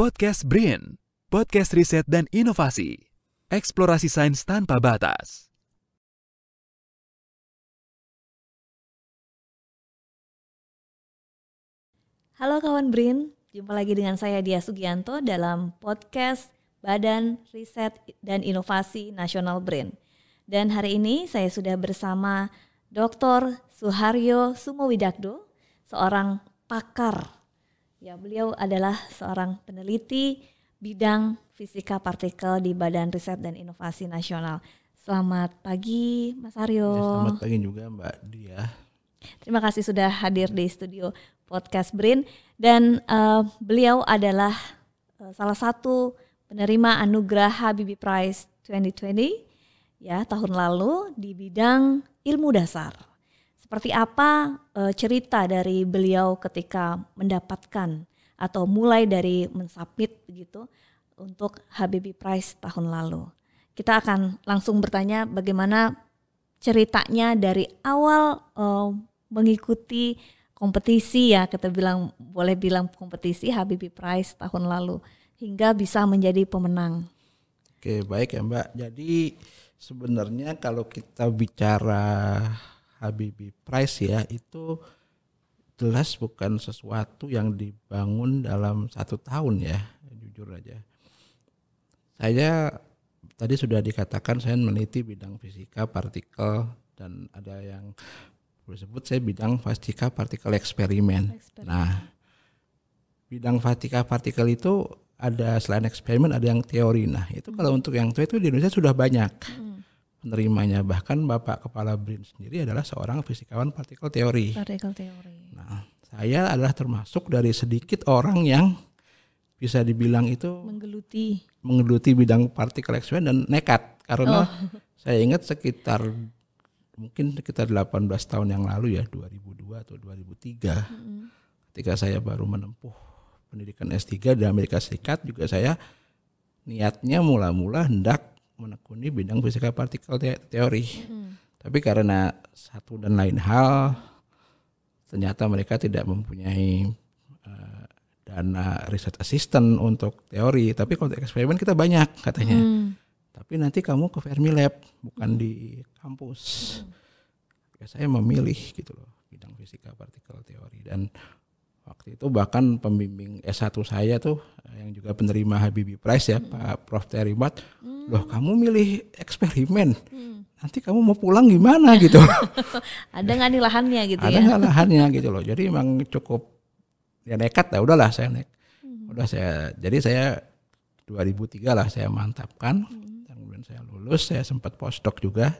Podcast Brain, podcast riset dan inovasi. Eksplorasi sains tanpa batas. Halo kawan Brin, jumpa lagi dengan saya Dia Sugianto dalam podcast Badan Riset dan Inovasi Nasional Brin. Dan hari ini saya sudah bersama Dr. Suharyo Sumowidakdo, seorang pakar. Ya, beliau adalah seorang peneliti bidang fisika partikel di Badan Riset dan Inovasi Nasional. Selamat pagi, Mas Aryo. Ya, selamat pagi juga Mbak Dia. Terima kasih sudah hadir di studio podcast Brin dan uh, beliau adalah uh, salah satu penerima anugerah Habibie Prize 2020 ya tahun lalu di bidang ilmu dasar. Seperti apa uh, cerita dari beliau ketika mendapatkan atau mulai dari mensubmit begitu untuk Habibie Prize tahun lalu. Kita akan langsung bertanya bagaimana ceritanya dari awal uh, mengikuti kompetisi ya kita bilang boleh bilang kompetisi Habibie Prize tahun lalu hingga bisa menjadi pemenang. Oke baik ya Mbak. Jadi sebenarnya kalau kita bicara Habibie Prize ya itu jelas bukan sesuatu yang dibangun dalam satu tahun ya jujur aja. Saya tadi sudah dikatakan saya meneliti bidang fisika partikel dan ada yang disebut saya bidang fisika partikel eksperimen. eksperimen. Nah, bidang fisika partikel itu ada selain eksperimen ada yang teori. Nah, itu hmm. kalau untuk yang teori itu di Indonesia sudah banyak hmm. Penerimanya. Bahkan Bapak Kepala BRIN sendiri adalah seorang fisikawan partikel teori. Partikel teori. Nah, saya adalah termasuk dari sedikit orang yang bisa dibilang itu menggeluti menggeluti bidang partikel eksperimen dan nekat karena oh. saya ingat sekitar mungkin sekitar 18 tahun yang lalu ya 2002 atau 2003 hmm. ketika saya baru menempuh pendidikan S3 di Amerika Serikat juga saya niatnya mula-mula hendak menekuni bidang fisika partikel te teori hmm. tapi karena satu dan lain hal ternyata mereka tidak mempunyai uh, dana riset assistant untuk teori tapi kalau eksperimen kita banyak katanya hmm tapi nanti kamu ke Fermi Lab bukan di kampus ya saya memilih gitu loh bidang fisika partikel teori dan waktu itu bahkan pembimbing S1 saya tuh yang juga penerima Habibie Prize ya hmm. Pak Prof Terimat hmm. Loh kamu milih eksperimen. Hmm. nanti kamu mau pulang gimana gitu? Ada nggak nih lahannya gitu ada ya? ada nggak lahannya gitu loh. Jadi emang cukup ya nekat ya udahlah saya naik. Hmm. udah saya jadi saya 2003 lah saya mantapkan. Hmm. Kemudian saya lulus saya sempat postdoc juga.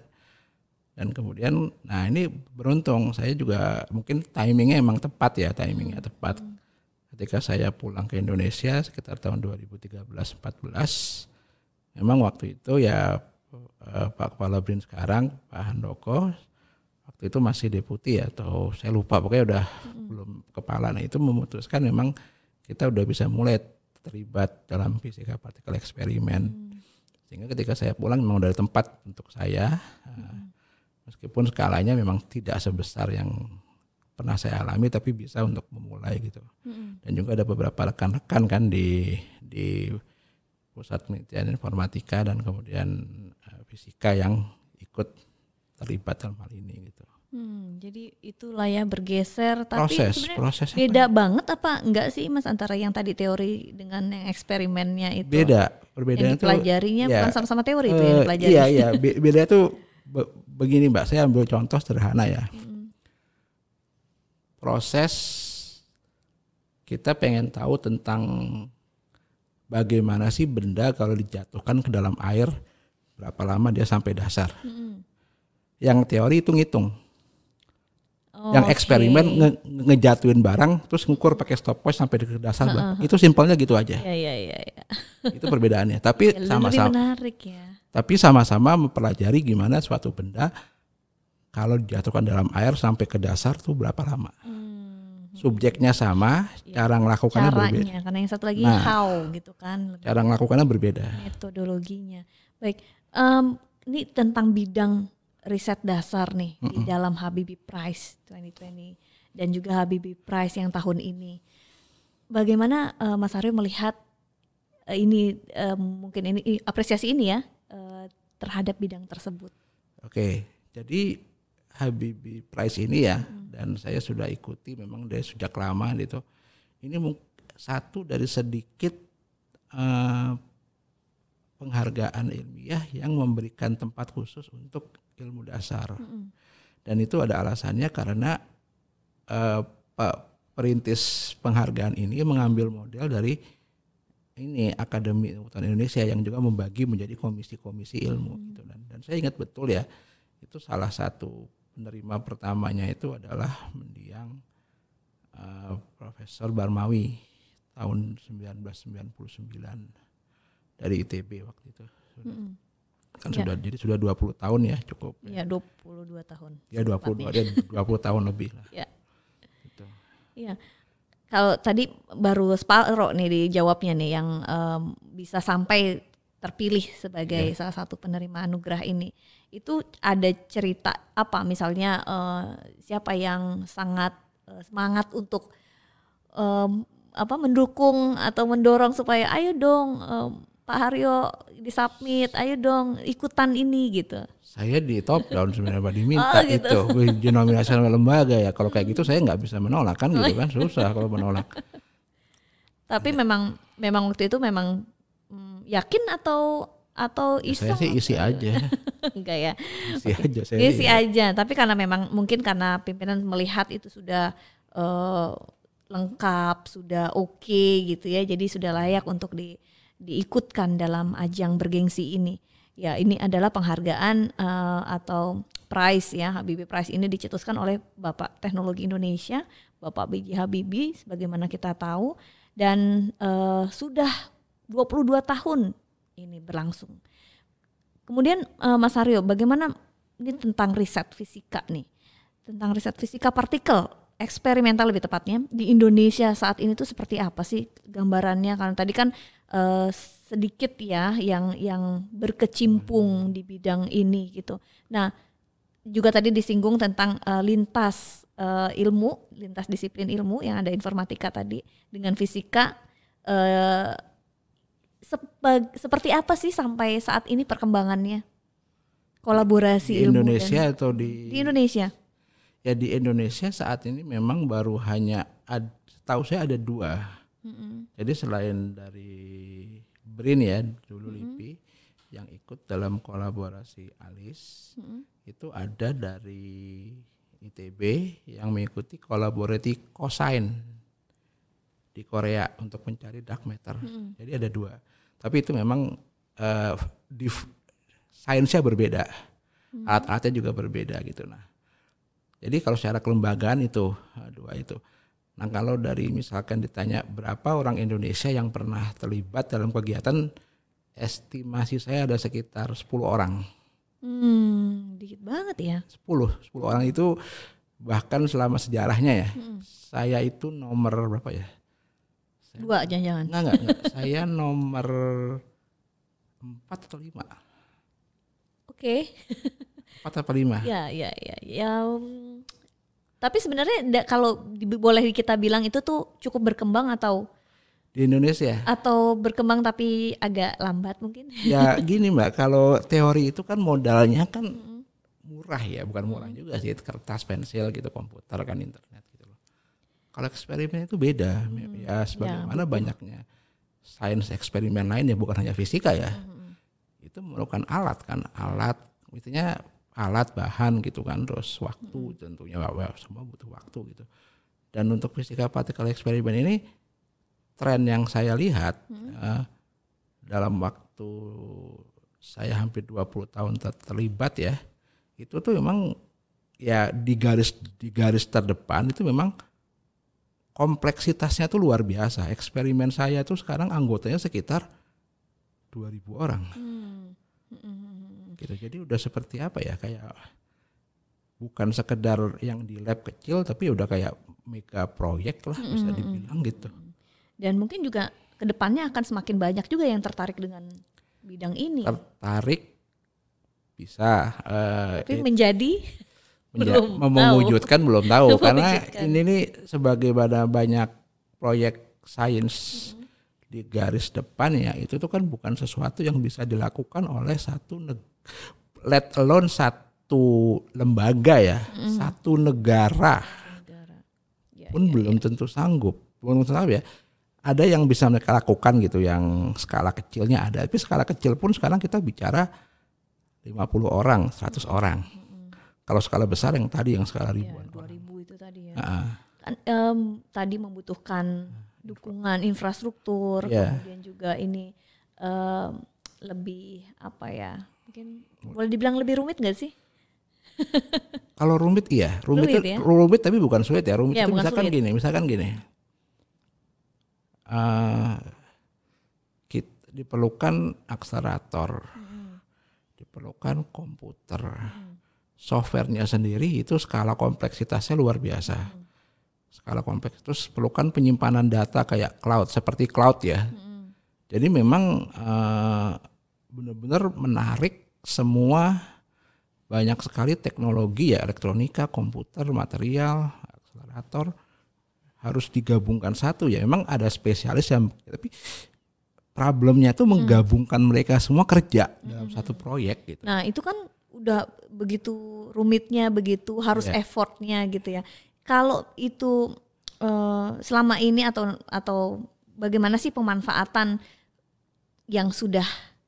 Dan kemudian nah ini beruntung saya juga mungkin timingnya emang tepat ya timingnya tepat. Ketika saya pulang ke Indonesia sekitar tahun 2013-14 memang waktu itu ya eh, Pak Kepala BRIN sekarang Pak Handoko waktu itu masih deputi ya atau saya lupa pokoknya udah hmm. belum kepala nah itu memutuskan memang kita udah bisa mulai terlibat dalam fisika partikel eksperimen hmm sehingga ketika saya pulang memang dari tempat untuk saya hmm. meskipun skalanya memang tidak sebesar yang pernah saya alami tapi bisa untuk memulai gitu hmm. dan juga ada beberapa rekan-rekan kan di di pusat penelitian informatika dan kemudian uh, fisika yang ikut terlibat dalam hal ini gitu Hmm, jadi itulah ya bergeser, tapi proses, proses beda apa? banget apa enggak sih mas antara yang tadi teori dengan yang eksperimennya itu? Beda, perbedaan itu. Pelajarinya ya, bukan sama-sama teori uh, itu yang eh, dipelajari. Iya iya, beda itu be begini mbak, saya ambil contoh sederhana ya. Hmm. Proses kita pengen tahu tentang bagaimana sih benda kalau dijatuhkan ke dalam air berapa lama dia sampai dasar. Hmm. Yang teori itu ngitung Oh, yang eksperimen okay. nge ngejatuhin barang terus ngukur pakai stopwatch sampai di dasar uh, uh, itu simpelnya gitu aja ya, ya, ya, ya. itu perbedaannya tapi sama-sama ya. tapi sama-sama mempelajari gimana suatu benda kalau dijatuhkan dalam air sampai ke dasar tuh berapa lama hmm. Subjeknya sama ya, cara melakukannya berbeda karena yang satu lagi nah, how gitu kan cara melakukannya berbeda metodologinya baik um, ini tentang bidang riset dasar nih mm -mm. di dalam Habibie Prize 2020 dan juga Habibie Prize yang tahun ini. Bagaimana uh, Mas Aryo melihat eh, ini eh, mungkin ini apresiasi ini ya eh, terhadap bidang tersebut. Oke, jadi Habibie Prize ini ya, dan saya sudah ikuti memang dari sejak lama gitu. Ini satu dari sedikit eh, penghargaan ilmiah yang memberikan tempat khusus untuk ilmu dasar. Dan itu ada alasannya karena eh, Pak perintis penghargaan ini mengambil model dari ini Akademi Ilmuwan Indonesia yang juga membagi menjadi komisi-komisi ilmu gitu dan dan saya ingat betul ya itu salah satu penerima pertamanya itu adalah mendiang eh, Profesor Barmawi tahun 1999 dari ITB waktu itu Mm-mm. kan Ya. sudah jadi sudah 20 tahun ya cukup Ya 22 tahun. ya 20 dia 20 tahun lebih lah Ya. gitu. Iya. Kalau tadi baru separuh nih dijawabnya nih yang em, bisa sampai terpilih sebagai salah satu penerima anugerah ini. Itu ada cerita apa misalnya eh, siapa yang sangat eh, semangat untuk em, apa mendukung atau mendorong supaya ayo dong em, Pak Haryo disubmit, ayo dong ikutan ini gitu. Saya di top down sebenarnya Pak diminta Oh, gitu. itu denominasi lembaga ya. Kalau kayak gitu saya nggak bisa menolak kan gitu kan susah kalau menolak. Tapi memang memang waktu itu memang yakin atau atau Saya iseng? sih isi aja, Enggak ya. isi aja saya. Isi aja, tapi karena memang mungkin karena pimpinan melihat itu sudah eh, lengkap, sudah oke gitu ya. Jadi sudah layak untuk di diikutkan dalam ajang bergengsi ini. Ya, ini adalah penghargaan eh, atau prize ya. Habibie Prize ini dicetuskan oleh Bapak Teknologi Indonesia, Bapak B.J. Habibie sebagaimana kita tahu dan eh, sudah 22 tahun ini berlangsung. Kemudian eh, Mas Aryo, bagaimana ini tentang riset fisika nih, tentang riset fisika partikel eksperimental lebih tepatnya di Indonesia saat ini tuh seperti apa sih gambarannya? Karena tadi kan eh, sedikit ya yang yang berkecimpung di bidang ini gitu. Nah juga tadi disinggung tentang eh, lintas eh, ilmu, lintas disiplin ilmu yang ada informatika tadi dengan fisika. eh, sepa- seperti apa sih sampai saat ini perkembangannya? Kolaborasi di ilmu Indonesia dan- atau di, di Indonesia. ya di Indonesia saat ini memang baru hanya ad, tahu saya ada dua. Jadi selain dari BRIN ya dulu LIPI yang ikut dalam kolaborasi ALIS itu ada dari ITB yang mengikuti kolaborasi cosine di Korea untuk mencari dark matter. Jadi ada dua. Tapi itu memang eh, dif- sainsnya berbeda, alat-alatnya juga berbeda gitu. Nah, jadi kalau secara kelembagaan itu dua itu. Nah kalau dari misalkan ditanya berapa orang Indonesia yang pernah terlibat dalam kegiatan, estimasi saya ada sekitar 10 orang. Hmm, dikit banget ya. 10, 10 orang itu bahkan selama sejarahnya ya. Saya itu nomor berapa ya? Dua jangan-jangan. Enggak, enggak, enggak. saya nomor 4 atau 5. Oke. 4 atau 5. Ya, ya, ya. Ya. um, tapi sebenarnya kalau di- boleh kita bilang itu tuh cukup berkembang atau Di Indonesia. atau berkembang tapi agak lambat mungkin. Ya gini Mbak, kalau teori itu kan modalnya kan murah ya, bukan murah juga sih, kertas, pensil gitu, komputer kan internet. Kalau eksperimen itu beda, ya sebagaimana banyaknya sains eksperimen lain ya bukan hanya fisika ya. Itu memerlukan alat kan, alat, intinya alat bahan gitu kan, terus waktu tentunya, wah, wah, semua butuh waktu gitu. Dan untuk fisika partikel eksperimen ini tren yang saya lihat eh, dalam waktu saya hampir 20 tahun ter- terlibat ya itu tuh memang ya di garis di garis terdepan itu memang kompleksitasnya tuh luar biasa. Eksperimen saya tuh sekarang anggotanya sekitar 2000 orang. Gitu. Jadi udah seperti apa ya? Kayak bukan sekedar yang di lab kecil tapi udah kayak mega proyek lah bisa dibilang gitu. Dan mungkin juga ke depannya akan semakin banyak juga yang tertarik dengan bidang ini. tertarik bisa eh, Tapi menjadi menja- belum mem- tahu. mewujudkan belum tahu karena Mewujudkan. ini nih sebagai pada banyak proyek sains di garis depan ya itu tuh kan bukan sesuatu yang bisa dilakukan oleh satu let alone satu lembaga ya, satu negara Negara. Ya, pun ya, belum tentu sanggup. Belum tentu sanggup ya. Ada yang bisa mereka lakukan gitu yang skala kecilnya ada, tapi skala kecil pun sekarang kita bicara 50 orang, 100 orang. Kalau skala besar yang tadi yang skala ya, ribuan. 2000 itu tadi ya. Ah, Kan, em, tadi membutuhkan dukungan infrastruktur, Iya. kemudian juga ini em, lebih apa ya? Mungkin boleh dibilang lebih rumit nggak sih? Kalau rumit iya, rumit Rumit ya? rumit tapi bukan sulit ya. Rumit Iya, itu misalkan sulit. gini, misalkan gini. Eh, kit- diperlukan akselerator, diperlukan komputer, softwarenya sendiri itu skala kompleksitasnya luar biasa. Skala kompleks terus perlukan penyimpanan data kayak cloud seperti cloud ya. Jadi memang eh, benar-benar menarik semua banyak sekali teknologi ya elektronika, komputer, material, akselerator harus digabungkan satu ya. Memang ada spesialis yang tapi problemnya tuh menggabungkan mereka semua kerja dalam satu proyek gitu. Nah itu kan udah begitu rumitnya, begitu harus Iya. effortnya gitu ya. Kalau itu eh, selama ini atau atau bagaimana sih pemanfaatan yang sudah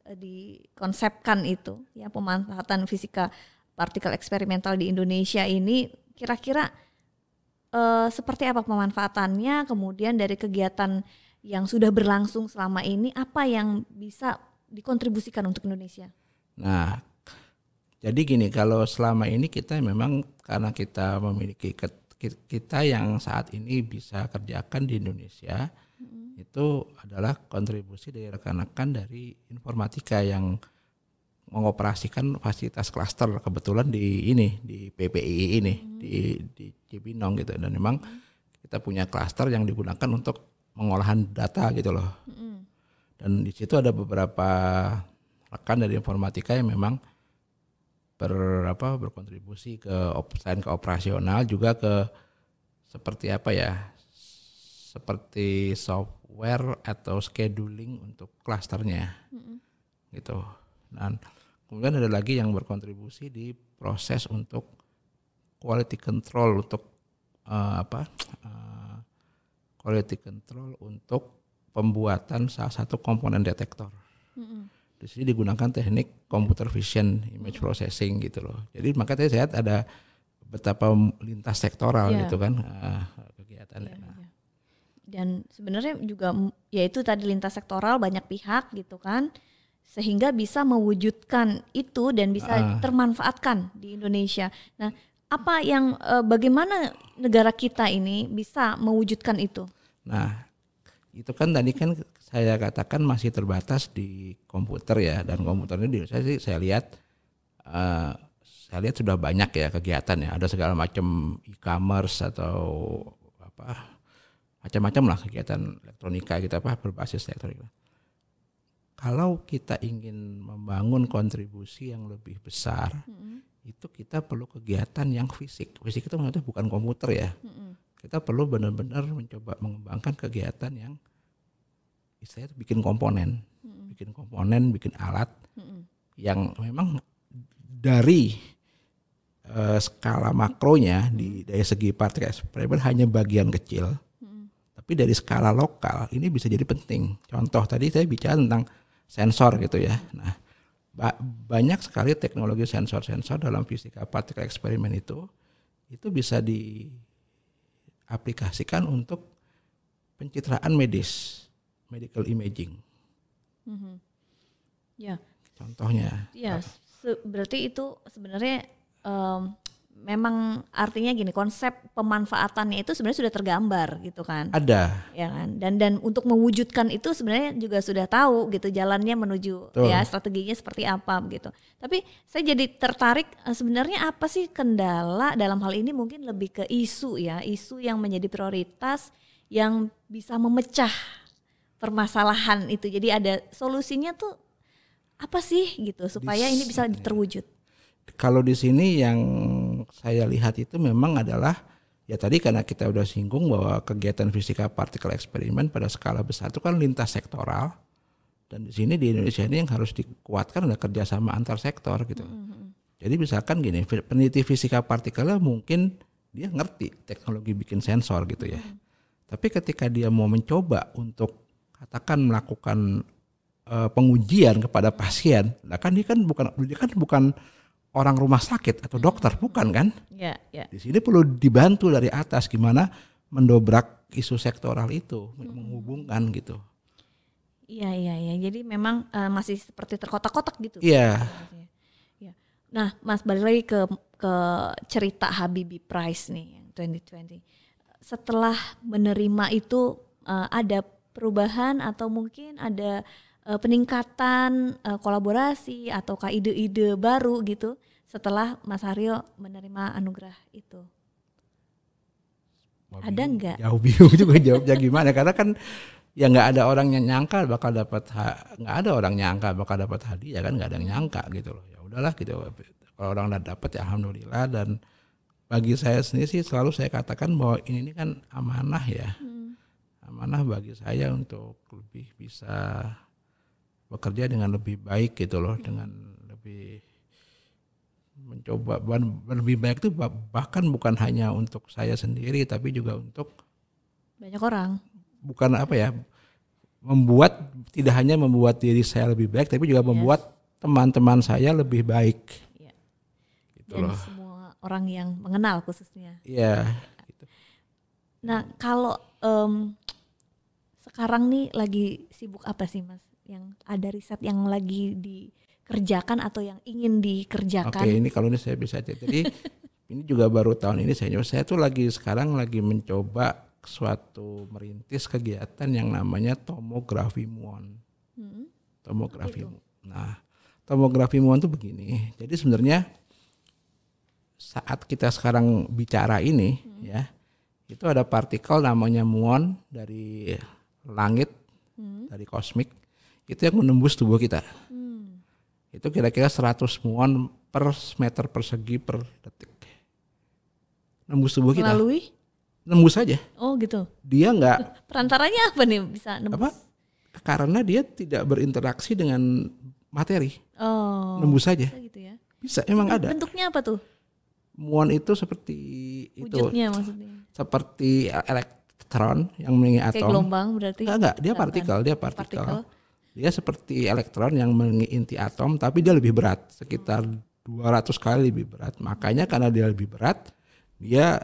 eh, dikonsepkan itu ya pemanfaatan fisika partikel eksperimental di Indonesia ini kira-kira eh, seperti apa pemanfaatannya kemudian dari kegiatan yang sudah berlangsung selama ini apa yang bisa dikontribusikan untuk Indonesia? Nah, jadi gini kalau selama ini kita memang karena kita memiliki kita yang saat ini bisa kerjakan di Indonesia itu adalah kontribusi dari rekan-rekan dari informatika yang mengoperasikan fasilitas klaster kebetulan di ini di PPI ini di di Cibinong gitu. Dan memang kita punya klaster yang digunakan untuk pengolahan data gitu loh. Dan di situ ada beberapa rekan dari informatika yang memang ber apa berkontribusi ke op, selain ke operasional juga ke seperti apa ya seperti software atau scheduling untuk klasternya. Gitu. Dan kemudian ada lagi yang berkontribusi di proses untuk quality control untuk eh, apa eh, quality control untuk pembuatan salah satu komponen detektor di sini digunakan teknik computer vision image processing gitu loh. Jadi makanya saya lihat ada betapa lintas sektoral Iya. gitu kan eh, kegiatannya. Nah, Iya. Dan sebenarnya juga m- ya itu tadi lintas sektoral banyak pihak gitu kan sehingga bisa mewujudkan itu dan bisa Ah. termanfaatkan di Indonesia. Nah, apa yang eh, bagaimana negara kita ini bisa mewujudkan itu? Nah, itu kan tadi kan saya katakan masih terbatas di komputer ya dan komputernya di Indonesia sih saya lihat eh, saya lihat sudah banyak ya kegiatan ya ada segala macam e-commerce atau apa macam-macam lah kegiatan elektronika gitu apa berbasis elektronika. Kalau kita ingin membangun kontribusi yang lebih besar, itu kita perlu kegiatan yang fisik. Fisik itu maksudnya bukan komputer ya kita perlu benar-benar mencoba mengembangkan kegiatan yang istilahnya itu bikin komponen, bikin komponen, bikin alat yang memang dari eh, skala makronya di dari segi partikel eksperimen hanya bagian kecil, tapi dari skala lokal ini bisa jadi penting. Contoh tadi saya bicara tentang sensor gitu ya. Nah, ba- banyak sekali teknologi sensor-sensor dalam fisika partikel eksperimen itu itu bisa di aplikasikan untuk pencitraan medis, medical imaging. Ya, Contohnya, ya se- berarti itu sebenarnya em, memang artinya gini konsep pemanfaatannya itu sebenarnya sudah tergambar gitu kan? ada. Ya kan? Dan dan untuk mewujudkan itu sebenarnya juga sudah tahu gitu jalannya menuju Betul. ya strateginya seperti apa gitu. Tapi saya jadi tertarik eh, sebenarnya apa sih kendala dalam hal ini mungkin lebih ke isu ya isu yang menjadi prioritas yang bisa memecah permasalahan itu. Jadi ada solusinya tuh apa sih gitu supaya ini bisa terwujud? Kalau di sini yang saya lihat itu memang adalah Ya tadi karena kita udah singgung bahwa kegiatan fisika partikel eksperimen pada skala besar itu kan lintas sektoral dan di sini di Indonesia ini yang harus dikuatkan adalah kerjasama antar sektor gitu. Jadi misalkan gini, peneliti fisika partikelnya mungkin dia ngerti teknologi bikin sensor gitu ya. Tapi ketika dia mau mencoba untuk katakan melakukan uh, pengujian kepada pasien, nah kan dia kan bukan dia kan bukan orang rumah sakit atau dokter bukan kan? Ya, ya. Di sini perlu dibantu dari atas gimana mendobrak isu sektoral itu, hmm. menghubungkan gitu. Iya iya iya. Jadi memang uh, masih seperti terkotak-kotak gitu. Iya. Ya. Nah, Mas balik lagi ke ke cerita Habibie Prize nih yang 2020. Setelah menerima itu uh, ada perubahan atau mungkin ada uh, peningkatan uh, kolaborasi atau ide-ide baru gitu setelah Mas Haryo menerima anugerah itu? Wah, ada nggak? Jauh bingung juga jawabnya gimana karena kan ya nggak ada orang yang nyangka bakal dapat nggak ada orang nyangka bakal dapat hadiah kan nggak ada yang nyangka gitu loh ya udahlah gitu kalau orang udah dapat ya alhamdulillah dan bagi saya sendiri sih selalu saya katakan bahwa ini, ini kan amanah ya hmm. amanah bagi saya untuk lebih bisa bekerja dengan lebih baik gitu loh dengan lebih mencoba lebih baik itu bahkan bukan hanya untuk saya sendiri tapi juga untuk banyak orang. bukan apa ya membuat tidak hanya membuat diri saya lebih baik tapi juga membuat teman-teman saya lebih baik. Ya. gitu Dan loh semua orang yang mengenal khususnya. Gitu. nah kalau um, sekarang nih lagi sibuk apa sih mas yang ada riset yang lagi dikerjakan atau yang ingin dikerjakan? Oke, ini kalau ini saya bisa aja. Jadi ini juga baru tahun ini saya saya tuh lagi sekarang lagi mencoba suatu merintis kegiatan yang namanya tomografi muon. Hmm. Tomografi. Nah, tomografi muon tuh begini. Jadi sebenarnya saat kita sekarang bicara ini hmm. ya, itu ada partikel namanya muon dari langit, hmm. dari kosmik itu yang menembus tubuh kita. Hmm. Itu kira-kira 100 muon per meter persegi per detik. Nembus tubuh kita. Melalui? Nembus saja. Oh gitu. Dia nggak. Perantaranya apa nih bisa nembus? Apa? Karena dia tidak berinteraksi dengan materi. Oh. Nembus saja. Bisa gitu ya. Bisa, emang ada. Bentuknya apa tuh? Muon itu seperti Wujudnya itu. maksudnya. Seperti elektron yang mengelilingi atom. Kayak gelombang berarti? Enggak, enggak, dia partikel, dia partikel. partikel dia seperti elektron yang menginti atom tapi dia lebih berat, sekitar 200 kali lebih berat. Makanya karena dia lebih berat, dia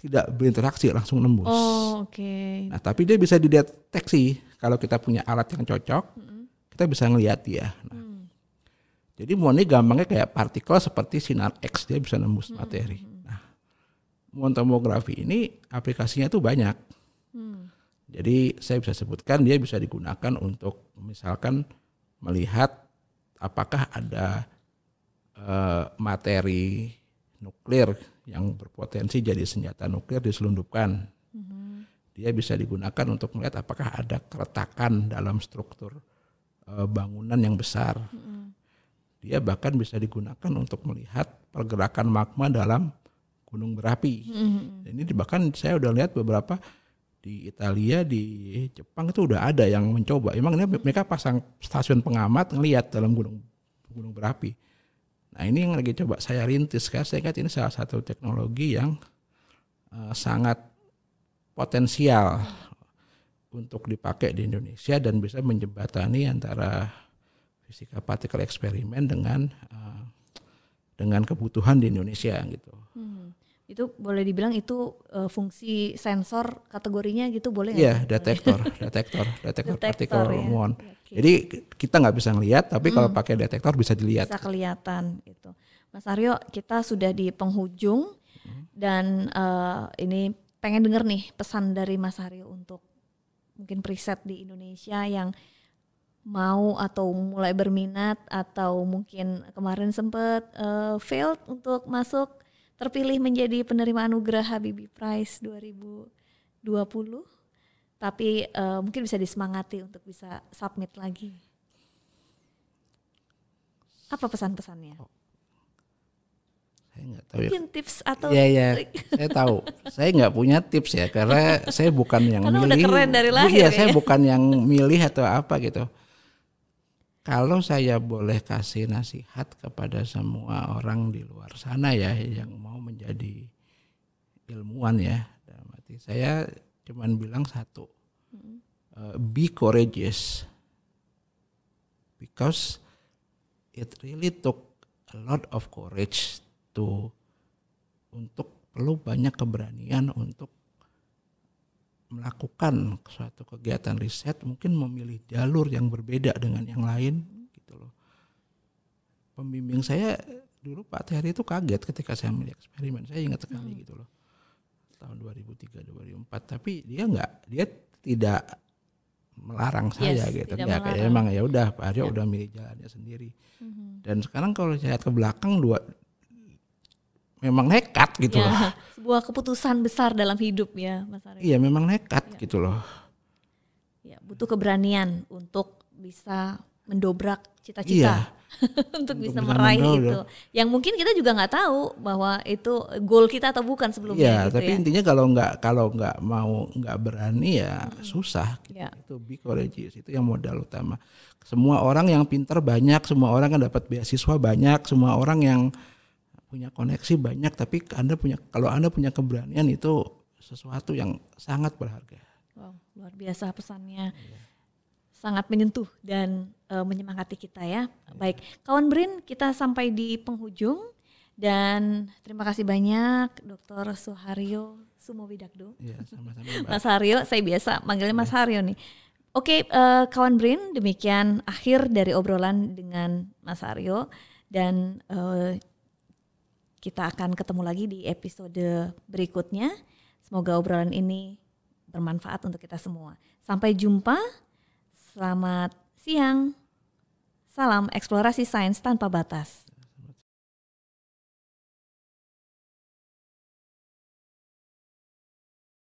tidak berinteraksi langsung nembus. Oh, oke. Okay. Nah, tapi dia bisa dideteksi kalau kita punya alat yang cocok, mm-hmm. kita bisa ngelihat dia. Nah, mm. Jadi muon ini gampangnya kayak partikel seperti sinar X, dia bisa nembus mm-hmm. materi. Nah, muon tomografi ini aplikasinya tuh banyak. Mm. Jadi saya bisa sebutkan dia bisa digunakan untuk misalkan melihat apakah ada uh, materi nuklir yang berpotensi jadi senjata nuklir diselundupkan. Mm-hmm. Dia bisa digunakan untuk melihat apakah ada keretakan dalam struktur uh, bangunan yang besar. Mm-hmm. Dia bahkan bisa digunakan untuk melihat pergerakan magma dalam gunung berapi. Mm-hmm. Ini bahkan saya udah lihat beberapa di Italia, di Jepang itu udah ada yang mencoba. Emang mereka pasang stasiun pengamat ngelihat dalam gunung gunung berapi. Nah ini yang lagi coba saya rintis kan. Saya ingat ini salah satu teknologi yang uh, sangat potensial untuk dipakai di Indonesia dan bisa menjembatani antara fisika partikel eksperimen dengan uh, dengan kebutuhan di Indonesia gitu. Hmm itu boleh dibilang itu uh, fungsi sensor kategorinya gitu boleh Iya, detektor, detektor, detektor, partikel ya. muon. Okay. Jadi kita nggak bisa ngelihat, tapi hmm. kalau pakai detektor bisa dilihat. Bisa kelihatan gitu. Mas Aryo, kita sudah di penghujung hmm. dan uh, ini pengen denger nih pesan dari Mas Aryo untuk mungkin preset di Indonesia yang mau atau mulai berminat atau mungkin kemarin sempat uh, failed untuk masuk terpilih menjadi penerima anugerah Habibie Prize 2020 tapi uh, mungkin bisa disemangati untuk bisa submit lagi. Apa pesan-pesannya? Oh. saya nggak tahu ya. Mungkin tips atau iya, trik. saya tahu. Saya nggak punya tips ya karena saya bukan yang Karena milih. udah keren dari lahir Iya, ya. saya bukan yang milih atau apa gitu. Kalau saya boleh kasih nasihat kepada semua orang di luar sana ya yang mau menjadi ilmuwan ya, dalam arti saya cuman bilang satu, eh, be courageous, because it really took a lot of courage to untuk perlu banyak keberanian untuk melakukan suatu kegiatan riset mungkin memilih jalur yang berbeda dengan yang lain gitu loh. Pembimbing saya dulu Pak Terry itu kaget ketika saya melihat eksperimen. Saya ingat sekali gitu loh tahun 2003 2004 tapi dia nggak dia tidak melarang saya Yes, gitu. tidak ya kayak emang ya udah Pak Aryo udah milih jalannya sendiri. Dan sekarang kalau saya lihat ke belakang dua memang nekat gitu loh. Ya, sebuah keputusan besar dalam hidup ya, Mas Aryo. iya memang nekat gitu loh. Ya, butuh keberanian untuk bisa mendobrak iya. cita-cita, untuk, Untuk bisa meraih itu. Yang mungkin kita juga nggak tahu bahwa itu goal kita atau bukan sebelumnya Iya, gitu tapi ya. intinya kalau nggak kalau nggak mau nggak berani ya susah. Gitu. Ya. Itu be courageous itu yang modal utama. Semua orang yang pintar banyak, semua orang yang dapat beasiswa banyak, semua orang yang punya koneksi banyak, tapi anda punya kalau anda punya keberanian itu sesuatu yang sangat berharga. Wow, luar biasa pesannya. Iya. Sangat menyentuh dan eh, menyemangati kita ya. Baik, kawan Brin, kita sampai di penghujung dan terima kasih banyak Dr. Suharyo Sumowidakdo. Iya, sama-sama. Mas Haryo, saya biasa manggilnya Mas Haryo nih. Oke, eh, kawan Brin, demikian akhir dari obrolan dengan Mas Haryo dan eh, kita akan ketemu lagi di episode berikutnya. Semoga obrolan ini bermanfaat untuk kita semua. Sampai jumpa. Selamat siang. Salam eksplorasi sains tanpa batas.